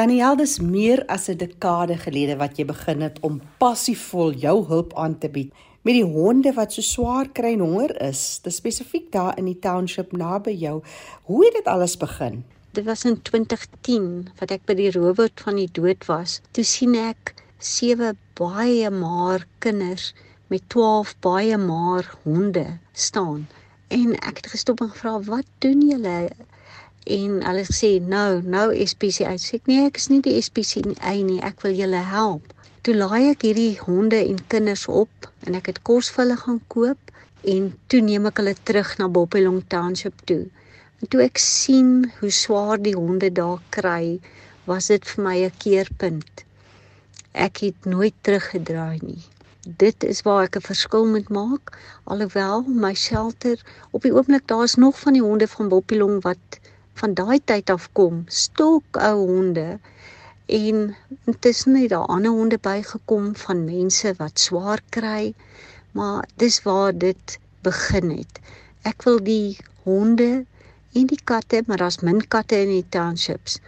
Daniel, dis meer as 'n dekade gelede wat jy begin het om passievol jou hulp aan te bied met die honde wat so swaar kry en honger is, dis spesifiek daar in die township naby jou. Hoe het dit alles begin? Dit was in 2010 wat ek by die Robert van die dood was. Toe sien ek sewe baie maar kinders met 12 baie maar honde staan. En ek het gestop en gevra, "Wat doen julle?" En hulle sê, "Nou, nou SPCA." Ek sê, "Nee, ek is nie die SPCA nie, ek wil julle help." Toe laai ek hierdie honde en kinders op en ek het kos vir hulle gaan koop en toe neem ek hulle terug na Boppelong Township toe. En toe ek sien hoe swaar die honde daar kry, was dit vir my 'n keerpunt. Ek het nooit teruggedraai nie dit is waar ek 'n verskil moet maak alhoewel my shelter op die oomblik daar's nog van die honde van Boppilong wat van daai tyd af kom stok ou honde en intussen het daar ander honde bygekom van mense wat swaar kry maar dis waar dit begin het. Ek wil die honde en die katte maar daar's min katte in die townships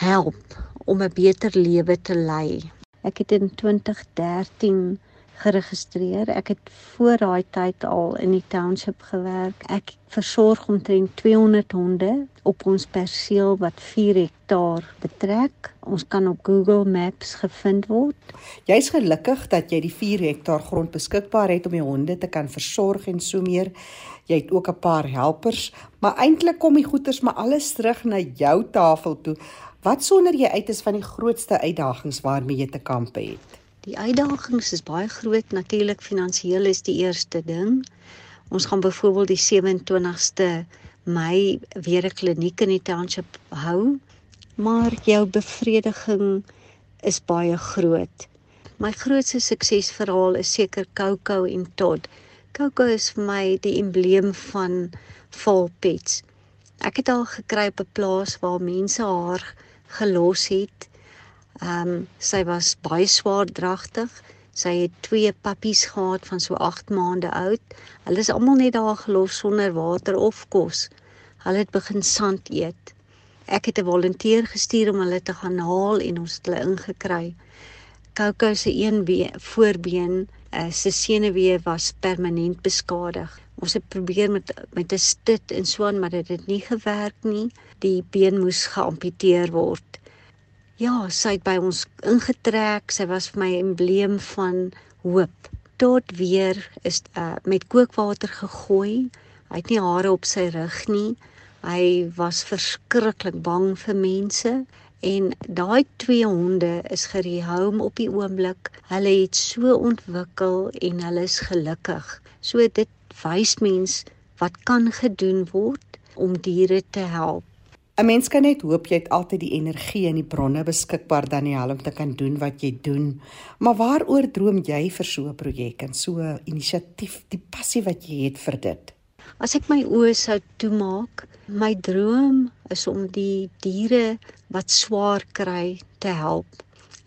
help om 'n beter lewe te lei. Ek het in 2013 geregistreer. Ek het voor daai tyd al in die township gewerk. Ek versorg omtrent 200 honde op ons perseel wat 4 hektaar betrek. Ons kan op Google Maps gevind word. Jy's gelukkig dat jy die 4 hektaar grond beskikbaar het om die honde te kan versorg en so meer. Jy het ook 'n paar helpers, maar eintlik kom die goeders maar alles terug na jou tafel toe. Wat sonder jy uit is van die grootste uitdagings waarmee jy te kampe het? Die uitdagings is baie groot, natuurlik finansiëel is die eerste ding. Ons gaan byvoorbeeld die 27ste Mei weer 'n kliniek in die township hou, maar jou bevrediging is baie groot. My grootste suksesverhaal is seker Coco en Todd. Coco is vir my die embleem van volpets. Ek het al gekry op 'n plaas waar mense haar gelos het. Ehm um, sy was baie swaardragtig. Sy het twee pappies gehad van so 8 maande oud. Hulle is almal net daar gelos sonder water of kos. Hulle het begin sand eet. Ek het 'n volonteer gestuur om hulle te gaan haal en ons het hulle ingekry. Coco se een been, voorbeen, uh, se senuwee was permanent beskadig. Ons het probeer met met 'n stit en so aan, maar dit het nie gewerk nie. Die been moes geamputeer word. Ja, sy het by ons ingetrek. Sy was vir my embleem van hoop. Tot weer is uh, met kookwater gegooi. Hy het nie hare op sy rug nie. Hy was verskriklik bang vir mense en daai twee honde is gerehome op die oomblik. Hulle het so ontwikkel en hulle is gelukkig. So dit wys mens wat kan gedoen word om diere te help. 'n Mens kan net hoop jy het altyd die energie en die bronne beskikbaar Daniel om te kan doen wat jy doen. Maar waaroor droom jy vir so 'n projek en so 'n inisiatief, die passie wat jy het vir dit? As ek my oë sou toemaak, my droom is om die diere wat swaar kry te help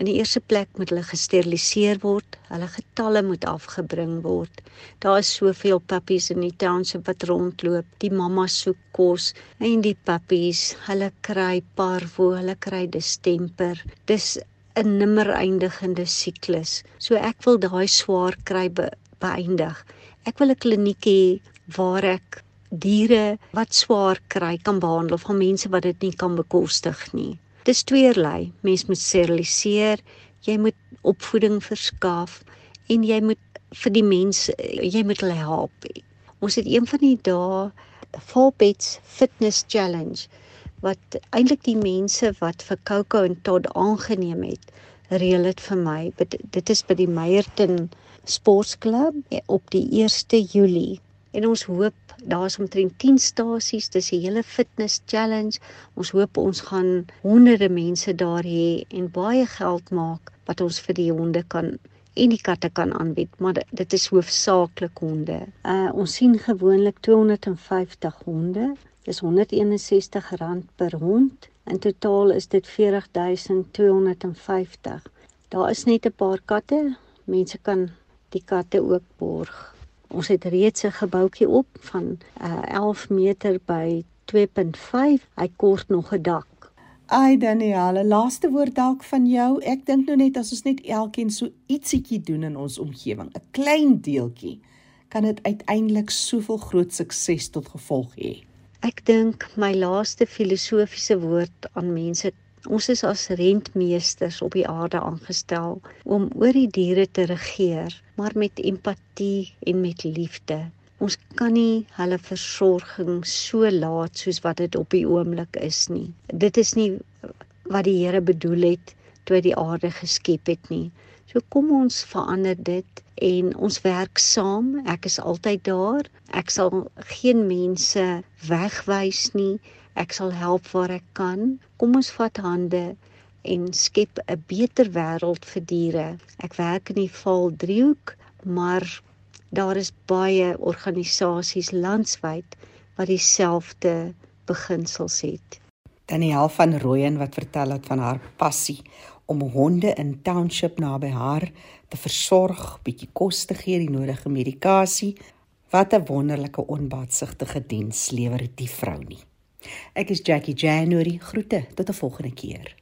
In die eerste plek moet hulle gesteriliseer word, hulle getalle moet afgebring word. Daar is soveel pappies in die township wat rondloop. Die mamma soek kos en die pappies, hulle kry parvo, hulle kry distemper. Dis 'n nimmer eindigende siklus. So ek wil daai swaar kry be beëindig. Ek wil 'n kliniek hê waar ek diere wat swaar kry kan behandel van mense wat dit nie kan bekostig nie. Dis tweerlei. Mens moet steriliseer, jy moet opvoeding verskaf en jy moet vir die mense, jy moet hulle help. Ons het een van die dae Volpets Fitness Challenge wat eintlik die mense wat vir Coco en Todd aangeneem het, reël dit vir my. Dit is by die Meyerton Sportsklub op die 1 Julie. En ons hoop daar's omtrent 10 stasies, dis 'n hele fitness challenge. Ons hoop ons gaan honderde mense daar hê en baie geld maak wat ons vir die honde kan en die katte kan aanbied, maar dit is hoofsaaklik honde. Uh ons sien gewoonlik 250 honde. Dis R161 per hond. In totaal is dit 40250. Daar is net 'n paar katte. Mense kan die katte ook borg. Ons het reeds 'n gebouetjie op van uh, 11 meter by 2.5. Hy kort nog 'n dak. Ai Danielle, laaste woord dalk van jou. Ek dink nou net as ons net elkeen so ietsiekie doen in ons omgewing, 'n klein deeltjie, kan dit uiteindelik soveel groot sukses tot gevolg hê. Ek dink my laaste filosofiese woord aan mense Ons is as rentmeesters op die aarde aangestel om oor die diere te regeer, maar met empatie en met liefde. Ons kan nie hulle versorging so laat soos wat dit op die oomblik is nie. Dit is nie wat die Here bedoel het toe hy die aarde geskep het nie. So kom ons verander dit en ons werk saam. Ek is altyd daar. Ek sal geen mense wegwys nie. Ek sal help waar ek kan. Kom ons vat hande en skep 'n beter wêreld vir diere. Ek werk in die Vaal driehoek, maar daar is baie organisasies landwyd wat dieselfde beginsels het. Daniel van Rooyen wat vertel het van haar passie om honde in township naby haar te versorg, bietjie kos te gee, die nodige medikasie. Wat 'n wonderlike onbaatsigtige diens lewer die vrou nie. Ek is Jackie January. Groete tot 'n volgende keer.